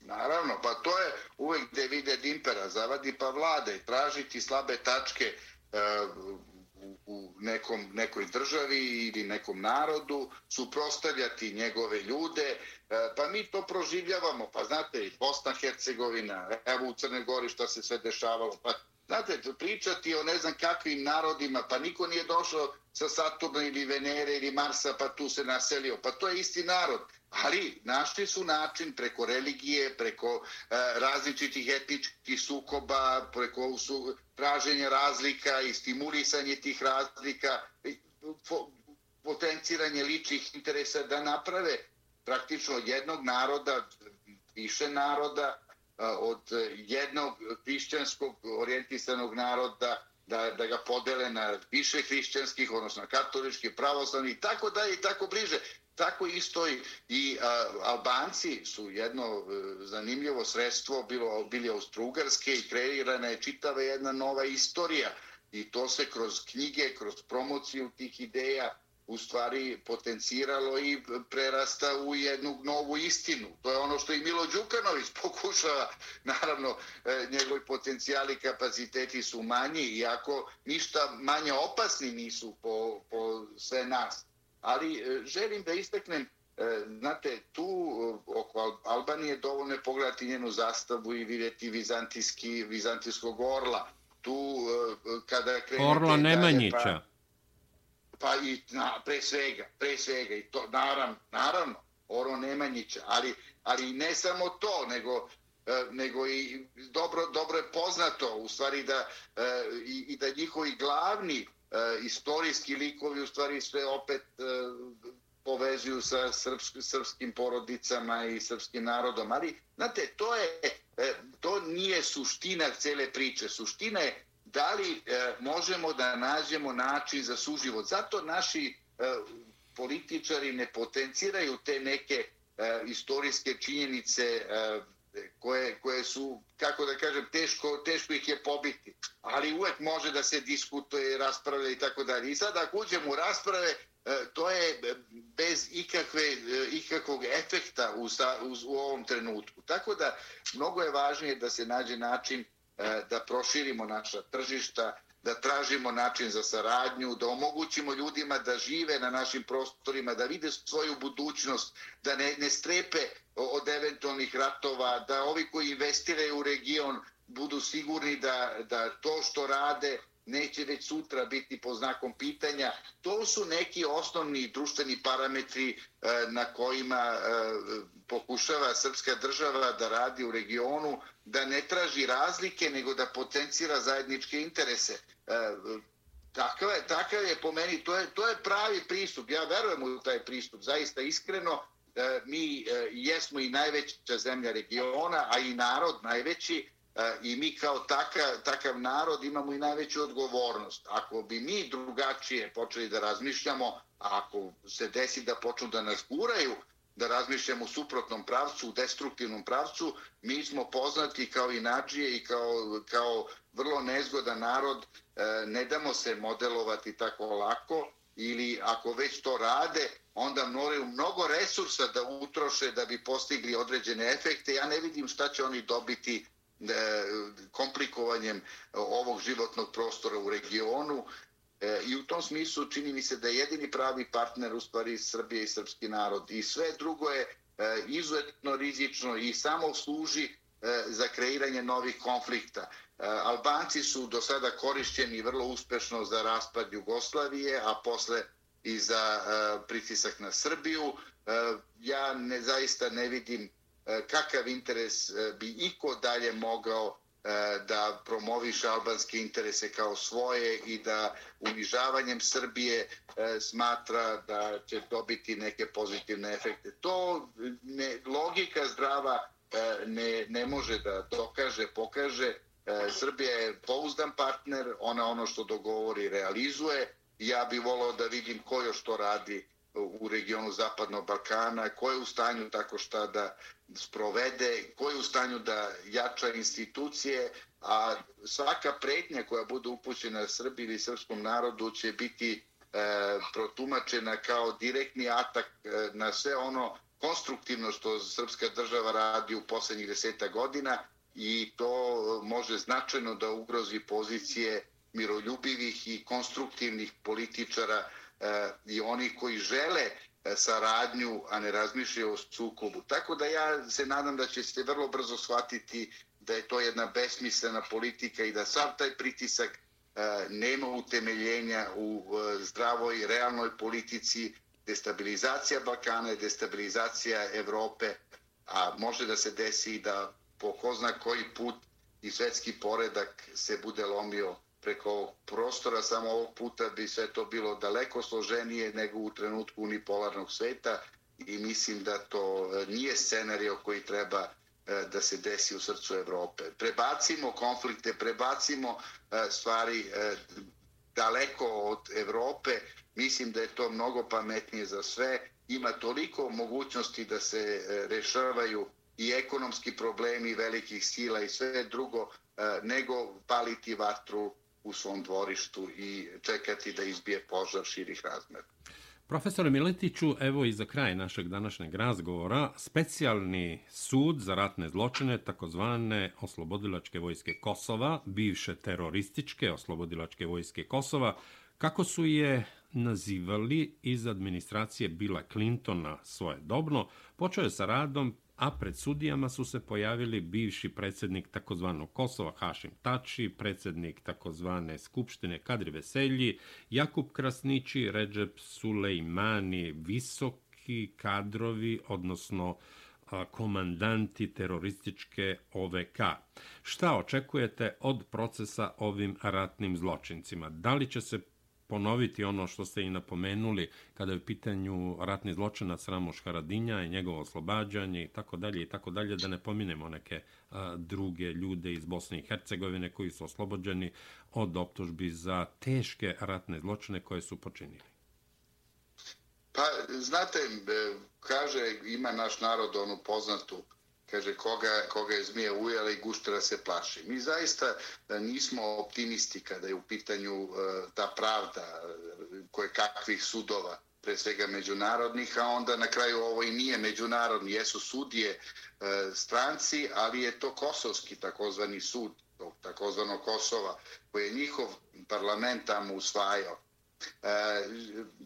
S2: Naravno, pa to je uvek gde vide Dimpera, zavadi pa vlade, tražiti slabe tačke e, u nekom, nekoj državi ili nekom narodu, suprostavljati njegove ljude, e, pa mi to proživljavamo, pa znate, i Bosna, Hercegovina, evo u Crne Gori šta se sve dešavalo, pa znate, pričati o ne znam kakvim narodima, pa niko nije došao sa Saturna ili Venere ili Marsa, pa tu se naselio, pa to je isti narod. Ali našli su način preko religije, preko e, različitih etničkih sukoba, preko su, traženja razlika i stimulisanje tih razlika, po, potenciranje ličnih interesa da naprave praktično jednog naroda, više naroda, e, od jednog hrišćanskog orijentisanog naroda, da, da ga podele na više hrišćanskih, odnosno katolički, pravoslavni i tako dalje i tako bliže. Tako isto i, i a, Albanci su jedno e, zanimljivo sredstvo bilo, bili austrougarske i kreirana je čitava jedna nova istorija i to se kroz knjige, kroz promociju tih ideja u stvari potenciralo i prerasta u jednu novu istinu. To je ono što i Milo Đukanović pokušava. Naravno, e, njegovi potencijali kapaciteti su manji, iako ništa manje opasni nisu po, po sve nas ali e, želim da istaknem e, znate, tu oko Albanije dovoljno je pogledati njenu zastavu i vidjeti vizantijski, vizantijskog orla. Tu kada krenete...
S1: Orla Nemanjića.
S2: Pa, pa i na, pre svega, pre svega, i to, naravno, naravno, Oro Nemanjića, ali, ali ne samo to, nego e, nego i dobro, dobro je poznato u stvari da e, i, i da njihovi glavni e, istorijski likovi u stvari sve opet povezuju sa srpsk, srpskim porodicama i srpskim narodom. Ali, znate, to, je, to nije suština cele priče. Suština je da li e, možemo da nađemo način za suživot. Zato naši e, političari ne potenciraju te neke e, istorijske činjenice e, koje, koje su, kako da kažem, teško, teško ih je pobiti. Ali uvek može da se diskutuje, raspravlja i tako dalje. I sad ako uđemo u rasprave, e, to je bez ikakve, e, ikakvog efekta u, u, u ovom trenutku. Tako da mnogo je važnije da se nađe način E, da proširimo naša tržišta, da tražimo način za saradnju, da omogućimo ljudima da žive na našim prostorima, da vide svoju budućnost, da ne, ne strepe od eventualnih ratova, da ovi koji investiraju u region budu sigurni da, da to što rade neće već sutra biti po znakom pitanja. To su neki osnovni društveni parametri e, na kojima e, pokušava srpska država da radi u regionu, da ne traži razlike, nego da potencira zajedničke interese. E, takav, je, takav je po meni, to je, to je pravi pristup. Ja verujem u taj pristup, zaista iskreno. Mi jesmo i najveća zemlja regiona, a i narod najveći, E, i mi kao taka, takav narod imamo i najveću odgovornost. Ako bi mi drugačije počeli da razmišljamo, ako se desi da počnu da nas guraju, da razmišljamo u suprotnom pravcu, u destruktivnom pravcu, mi smo poznati kao i i kao, kao vrlo nezgodan narod, e, ne damo se modelovati tako lako ili ako već to rade, onda moraju mnogo resursa da utroše da bi postigli određene efekte. Ja ne vidim šta će oni dobiti E, komplikovanjem ovog životnog prostora u regionu e, i u tom smislu čini mi se da je jedini pravi partner u stvari Srbije i srpski narod i sve drugo je e, izuzetno rizično i samo služi za kreiranje novih konflikta. Albanci su do sada korišćeni vrlo uspešno za raspad Jugoslavije, a posle i za pritisak na Srbiju. Ja ne zaista ne vidim E, kakav interes e, bi iko dalje mogao e, da promoviše albanske interese kao svoje i da unižavanjem Srbije smatra da će dobiti neke pozitivne efekte. To ne, logika zdrava ne, ne može da dokaže, pokaže. Srbija je pouzdan partner, ona ono što dogovori realizuje. Ja bih volao da vidim ko još to radi u regionu Zapadnog Balkana, ko je u stanju tako šta da sprovede, ko je u stanju da jača institucije, a svaka pretnja koja bude upućena Srbiji ili srpskom narodu će biti e, protumačena kao direktni atak e, na sve ono konstruktivno što srpska država radi u poslednjih deseta godina i to može značajno da ugrozi pozicije miroljubivih i konstruktivnih političara E, i oni koji žele e, saradnju, a ne razmišljaju o sukobu. Tako da ja se nadam da će se vrlo brzo shvatiti da je to jedna besmislena politika i da sav taj pritisak e, nema utemeljenja u zdravoj, realnoj politici, destabilizacija Balkana, je destabilizacija Evrope, a može da se desi da po ko zna koji put i svetski poredak se bude lomio preko ovog prostora, samo ovog puta bi sve to bilo daleko složenije nego u trenutku unipolarnog sveta i mislim da to e, nije scenario koji treba e, da se desi u srcu Evrope. Prebacimo konflikte, prebacimo e, stvari daleko od Evrope, mislim da je to mnogo pametnije za sve. Ima toliko mogućnosti da se rešavaju i ekonomski problemi velikih sila i sve drugo, nego paliti vatru u svom dvorištu i čekati da izbije požar širih razmera.
S1: Profesore Miletiću, evo i za kraj našeg današnjeg razgovora, specijalni sud za ratne zločine, takozvane oslobodilačke vojske Kosova, bivše terorističke oslobodilačke vojske Kosova, kako su je nazivali iz administracije Bila Clintona svoje dobno, počeo je sa radom a pred sudijama su se pojavili bivši predsjednik takozvanog Kosova Hašim Tači, predsjednik takozvane Skupštine Kadri Veselji, Jakub Krasnići, Ređep Sulejmani, visoki kadrovi, odnosno komandanti terorističke OVK. Šta očekujete od procesa ovim ratnim zločincima? Da li će se ponoviti ono što ste i napomenuli kada je u pitanju ratni zločinac Ramoš Haradinja i njegovo oslobađanje i tako dalje i tako dalje, da ne pominemo neke a, druge ljude iz Bosne i Hercegovine koji su oslobođeni od optužbi za teške ratne zločine koje su počinili.
S2: Pa, znate, e, kaže, ima naš narod onu poznatu kaže koga, koga je zmija ujela i guštera se plaši. Mi zaista e, nismo optimisti kada je u pitanju e, ta pravda e, koje kakvih sudova, pre svega međunarodnih, a onda na kraju ovo i nije međunarodni, jesu sudije stranci, ali je to kosovski takozvani sud, takozvano Kosova, koji je njihov parlament tamo usvajao. E,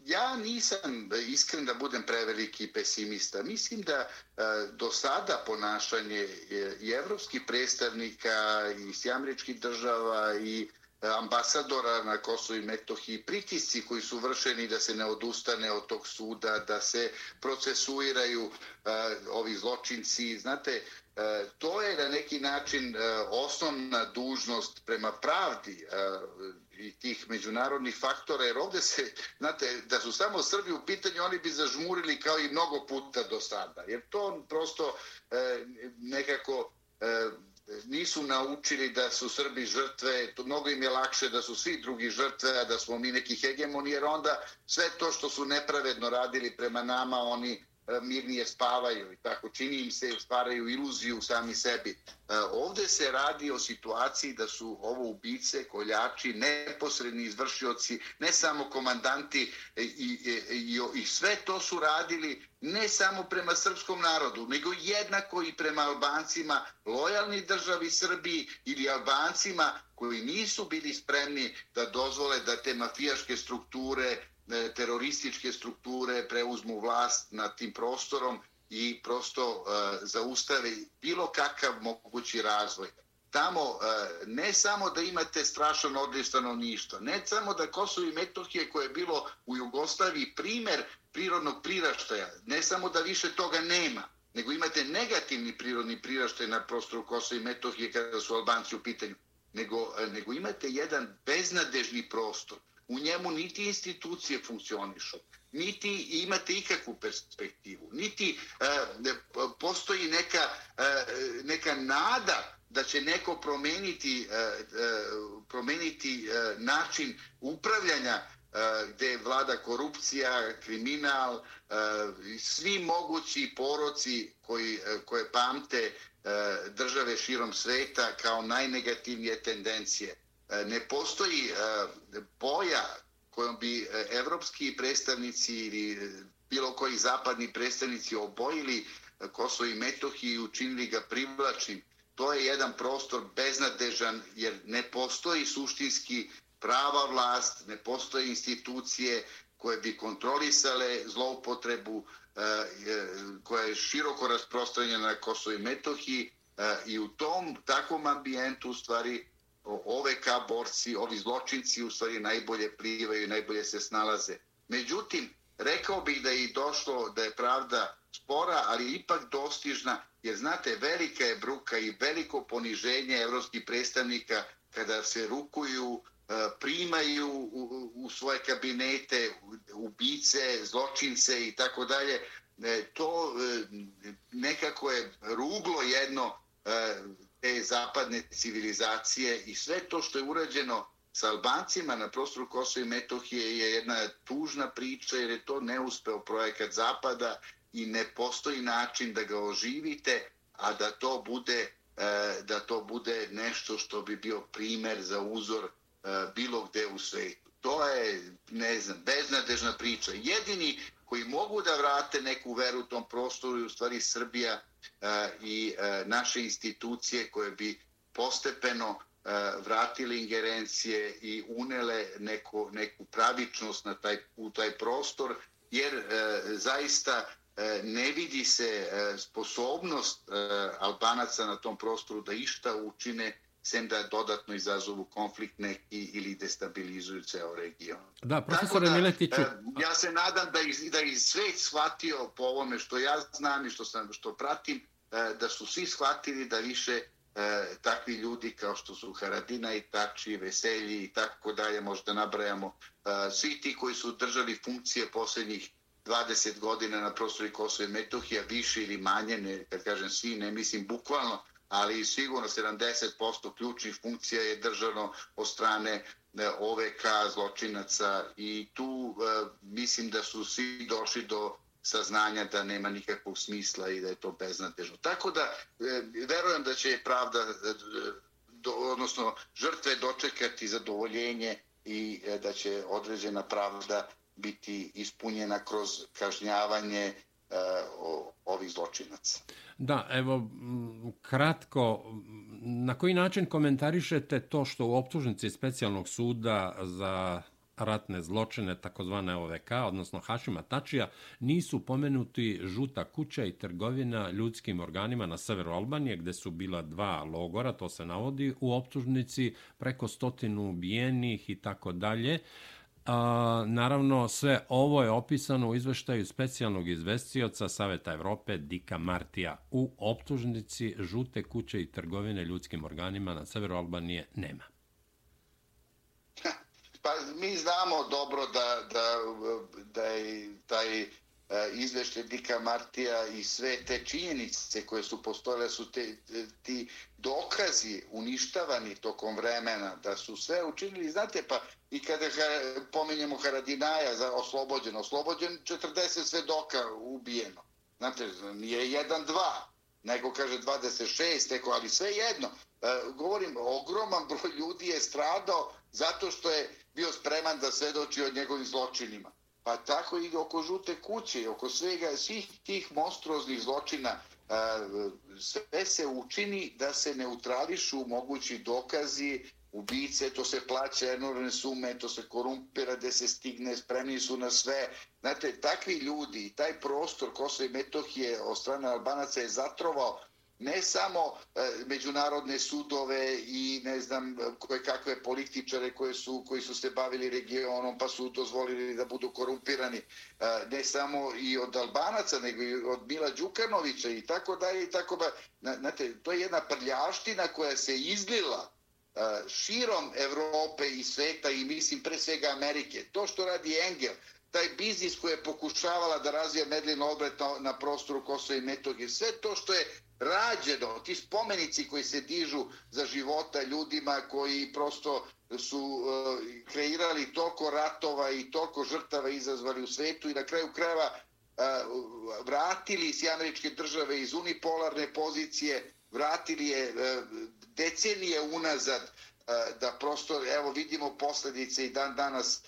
S2: ja nisam iskren da budem preveliki pesimista. Mislim da e, do sada ponašanje e, i evropskih predstavnika i sjamričkih država i e, ambasadora na Kosovo i Metohiji, pritisci koji su vršeni da se ne odustane od tog suda, da se procesuiraju uh, ovi zločinci. Znate, uh, to je na neki način uh, osnovna dužnost prema pravdi uh, i tih međunarodnih faktora, jer ovdje se, znate, da su samo Srbi u pitanju, oni bi zažmurili kao i mnogo puta do sada. Jer to prosto e, nekako e, nisu naučili da su Srbi žrtve, to mnogo im je lakše da su svi drugi žrtve, a da smo mi neki hegemoni, jer onda sve to što su nepravedno radili prema nama, oni E, mirnije spavaju i tako čini im se stvaraju iluziju sami sebi. E, Ovde se radi o situaciji da su ovo ubice, koljači, neposredni izvršioci, ne samo komandanti e, i, i, i, i sve to su radili ne samo prema srpskom narodu, nego jednako i prema Albancima, lojalni državi Srbiji ili Albancima koji nisu bili spremni da dozvole da te mafijaške strukture E, terorističke strukture preuzmu vlast nad tim prostorom i prosto zaustavi zaustave bilo kakav mogući razvoj. Tamo e, ne samo da imate strašan odliv stanovništva, ne samo da Kosovo i Metohije koje je bilo u Jugoslaviji primer prirodnog priraštaja, ne samo da više toga nema, nego imate negativni prirodni priraštaj na prostoru Kosova i Metohije kada su Albanci u pitanju, nego, nego imate jedan beznadežni prostor. U njemu niti institucije funkcionišu, niti imate ikakvu perspektivu, niti uh, postoji neka, uh, neka nada da će neko promeniti, uh, promeniti uh, način upravljanja gdje vlada korupcija, kriminal, svi mogući poroci koji, koje pamte države širom sveta kao najnegativnije tendencije. E, ne postoji e, boja kojom bi e, evropski predstavnici ili bilo koji zapadni predstavnici obojili Kosovo i Metohiju i učinili ga privlačnim. To je jedan prostor beznadežan jer ne postoji suštinski prava vlast, ne postoje institucije koje bi kontrolisale zloupotrebu koja je široko rasprostranjena na Kosovo i Metohiji i u tom takvom ambijentu u stvari OVK borci, ovi zločinci u stvari najbolje plivaju i najbolje se snalaze. Međutim, rekao bih da je i došlo da je pravda spora, ali ipak dostižna, jer znate, velika je bruka i veliko poniženje evropskih predstavnika kada se rukuju e, primaju u, u svoje kabinete ubice, zločince i tako dalje. E, to e, nekako je ruglo jedno te zapadne civilizacije i sve to što je urađeno sa Albancima na prostoru Kosova i Metohije je jedna tužna priča jer je to neuspeo projekat Zapada i ne postoji način da ga oživite, a da to bude e, da to bude nešto što bi bio primer za uzor e, bilo gde u svetu. To je, ne znam, beznadežna priča. Jedini koji mogu da vrate neku veru u tom prostoru i u stvari Srbija e, i e, naše institucije koje bi postepeno e, vratili ingerencije i unele neko, neku pravičnost na taj, u taj prostor, jer e, zaista e, ne vidi se sposobnost Albanaca na tom prostoru da išta učine sem da dodatno izazovu konflikt neki ili destabilizuju ceo region.
S1: Da, profesore da, Miletiću... E,
S2: ja se nadam da i, da i svet shvatio po ovome što ja znam i što, sam, što pratim, e, da su svi shvatili da više e, takvi ljudi kao što su Haradina i Tači, Veselji i tako dalje, možda nabrajamo, svi ti koji su držali funkcije posljednjih 20 godina na prostoru Kosova i Metohija, više ili manje, ne, kad kažem svi, ne mislim bukvalno, ali sigurno 70% ključnih funkcija je držano od strane e, OVK zločinaca i tu e, mislim da su svi došli do saznanja da nema nikakvog smisla i da je to beznadežno. Tako da e, verujem da će pravda, e, odnosno žrtve dočekati zadovoljenje i e, da će određena pravda biti ispunjena kroz kažnjavanje ovih zločinaca.
S1: Da, evo, kratko, na koji način komentarišete to što u optužnici specijalnog suda za ratne zločine, takozvane OVK, odnosno Hašima Tačija, nisu pomenuti žuta kuća i trgovina ljudskim organima na severu Albanije, gde su bila dva logora, to se navodi, u optužnici preko stotinu ubijenih i tako dalje. A, naravno, sve ovo je opisano u izveštaju specijalnog izvestioca Saveta Evrope Dika Martija. U optužnici žute kuće i trgovine ljudskim organima na severu Albanije nema.
S2: Pa mi znamo dobro da, da, da je taj E, izvešte Dika Martija i sve te činjenice koje su postojale su te, e, ti dokazi uništavani tokom vremena da su sve učinili. Znate, pa i kada pominjemo Haradinaja za oslobođen, oslobođen 40 svedoka ubijeno. Znate, nije jedan, dva, nego kaže 26, neko, ali sve jedno. E, govorim, ogroman broj ljudi je stradao zato što je bio spreman da svedoči o njegovim zločinima. Pa tako i oko žute kuće, oko svega, svih tih monstruoznih zločina, e, sve se učini da se neutrališu mogući dokazi, ubice, to se plaća enormne sume, to se korumpira da se stigne, spremni su na sve. Znate, takvi ljudi, taj prostor Kosova i Metohije od strane Albanaca je zatrovao ne samo e, međunarodne sudove i ne znam e, koje kakve političare koje su, koji su se bavili regionom pa su dozvolili da budu korumpirani, e, ne samo i od Albanaca, nego i od Mila Đukanovića i tako dalje i tako dalje. Znate, to je jedna prljaština koja se izlila širom Evrope i sveta i mislim pre svega Amerike. To što radi Engel, taj biznis koji je pokušavala da razvija Medlin Albrecht na, na prostoru Kosova i Metohije, sve to što je rađeno, ti spomenici koji se dižu za života ljudima koji prosto su uh, kreirali toliko ratova i toliko žrtava izazvali u svetu i na kraju krajeva uh, vratili si američke države iz unipolarne pozicije, vratili je e, decenije unazad e, da prosto, evo vidimo posljedice i dan danas e,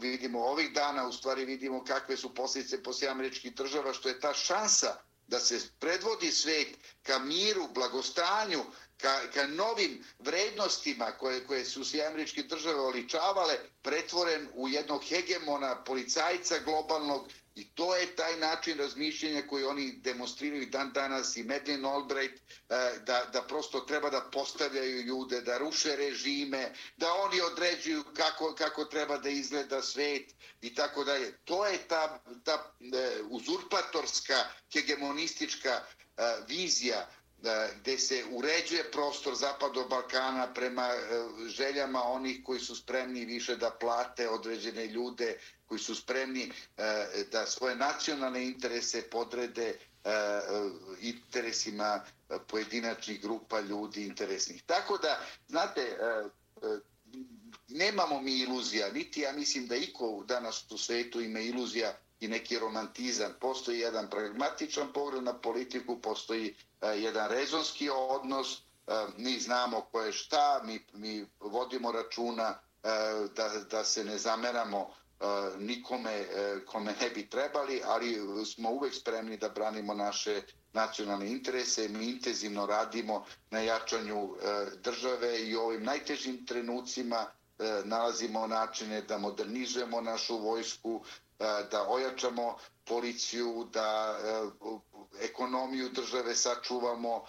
S2: vidimo ovih dana, u stvari vidimo kakve su posljedice poslije američkih država, što je ta šansa da se predvodi svet ka miru, blagostanju, ka, ka novim vrednostima koje, koje su se američke države oličavale, pretvoren u jednog hegemona, policajca globalnog I to je taj način razmišljenja koji oni demonstriraju dan danas i Madeleine Albright, e, da, da prosto treba da postavljaju ljude, da ruše režime, da oni određuju kako, kako treba da izgleda svet i tako dalje. To je ta, ta e, uzurpatorska, hegemonistička e, vizija gde se uređuje prostor Zapadnog Balkana prema e, željama onih koji su spremni više da plate određene ljude koji su spremni e, da svoje nacionalne interese podrede e, interesima pojedinačnih grupa ljudi interesnih. Tako da, znate, nemamo mi iluzija, niti ja mislim da iko danas u svetu ima iluzija i neki romantizam. Postoji jedan pragmatičan pogled na politiku, postoji e, jedan rezonski odnos, e, mi znamo ko je šta, mi, mi vodimo računa e, da, da se ne zameramo nikome kome ne bi trebali, ali smo uvek spremni da branimo naše nacionalne interese. Mi intenzivno radimo na jačanju države i u ovim najtežim trenucima nalazimo načine da modernizujemo našu vojsku, E, da ojačamo policiju, da e, ekonomiju države sačuvamo,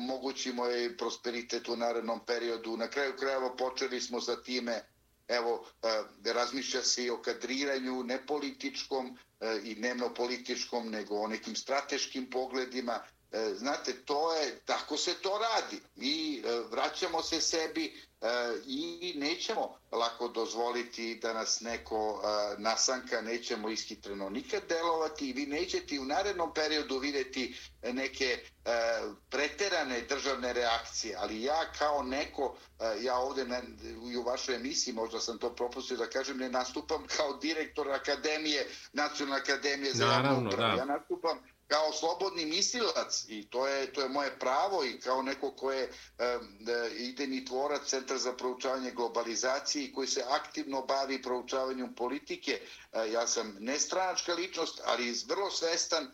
S2: omogućimo je prosperitet u narednom periodu. Na kraju krajeva počeli smo sa time Evo, e, razmišlja se i o kadriranju nepolitičkom političkom i dnevno-političkom, nego o nekim strateškim pogledima. E, znate, to je, tako se to radi. Mi vraćamo se sebi, E, i nećemo lako dozvoliti da nas neko e, nasanka, nećemo iskitreno nikad delovati i vi nećete u narednom periodu vidjeti neke e, preterane državne reakcije, ali ja kao neko, ja ovdje ne, u vašoj emisiji, možda sam to propustio da kažem, ne nastupam kao direktor Akademije, Nacionalne Akademije za javnu upravu. Ja nastupam kao slobodni mislilac i to je to je moje pravo i kao neko ko je um, idejni tvorac Centra za proučavanje globalizacije i koji se aktivno bavi proučavanjem politike. Uh, ja sam nestranačka ličnost, ali vrlo svestan uh,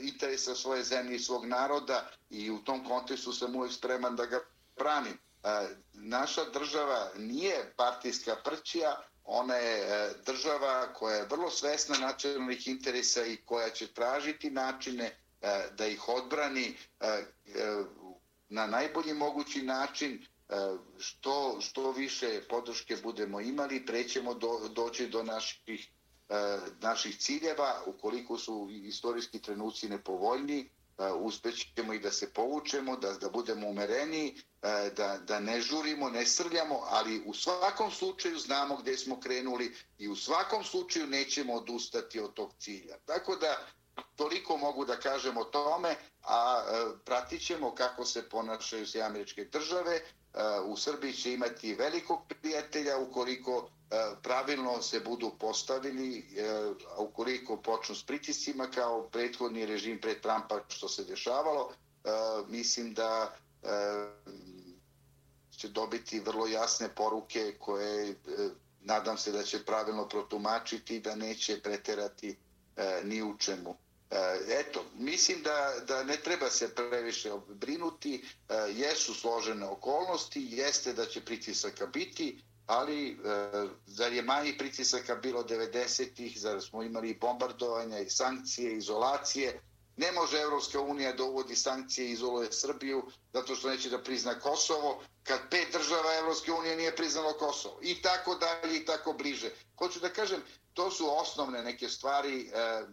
S2: interesa svoje zemlje i svog naroda i u tom kontekstu sam uvijek spreman da ga branim. Uh, naša država nije partijska prćija, ona je e, država koja je vrlo svesna nacionalnih interesa i koja će tražiti načine e, da ih odbrani e, na najbolji mogući način što, što više podrške budemo imali, prećemo do, doći do naših, naših ciljeva, ukoliko su istorijski trenuci nepovoljni, E, uspećemo i da se povučemo, da, da budemo umereni, e, da, da ne žurimo, ne srljamo, ali u svakom slučaju znamo gdje smo krenuli i u svakom slučaju nećemo odustati od tog cilja. Tako da toliko mogu da kažem o tome, a e, pratit ćemo kako se ponašaju sve američke države. U Srbiji će imati velikog prijatelja ukoliko E, pravilno se budu postavili, e, a ukoliko počnu s pritiscima kao prethodni režim pred Trumpa što se dešavalo, e, mislim da će dobiti vrlo jasne poruke koje nadam se da će pravilno protumačiti da neće preterati ni u čemu. Eto, mislim da, da ne treba se previše brinuti, jesu složene okolnosti, jeste da će pritisaka biti, ali e, zar je manji pritisaka bilo 90-ih, zar smo imali bombardovanja i sankcije, izolacije, Ne može Evropska unija da uvodi sankcije i izoluje Srbiju zato što neće da prizna Kosovo kad pet država Evropske unije nije priznalo Kosovo. I tako dalje i tako bliže. Hoću da kažem, to su osnovne neke stvari, e, e,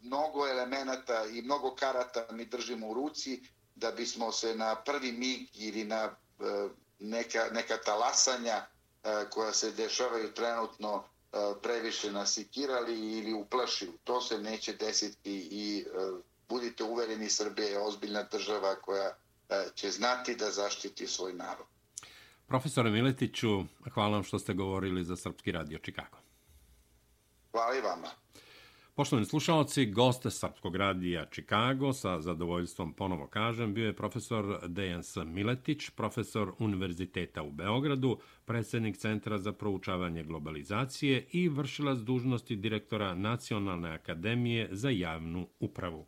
S2: mnogo elemenata i mnogo karata mi držimo u ruci da bismo se na prvi mig ili na e, neka, neka talasanja koja se dešavaju trenutno previše nasikirali ili uplašili. To se neće desiti i budite uvereni, Srbija je ozbiljna država koja će znati da zaštiti svoj narod.
S1: Profesore Miletiću, hvala vam što ste govorili za Srpski radio Čikago.
S2: Hvala i vama.
S1: Poštovani slušalci, goste Srpskog radija Čikago, sa zadovoljstvom ponovo kažem, bio je profesor Dejan S. Miletić, profesor Univerziteta u Beogradu, predsjednik Centra za proučavanje globalizacije i vršilac dužnosti direktora Nacionalne akademije za javnu upravu.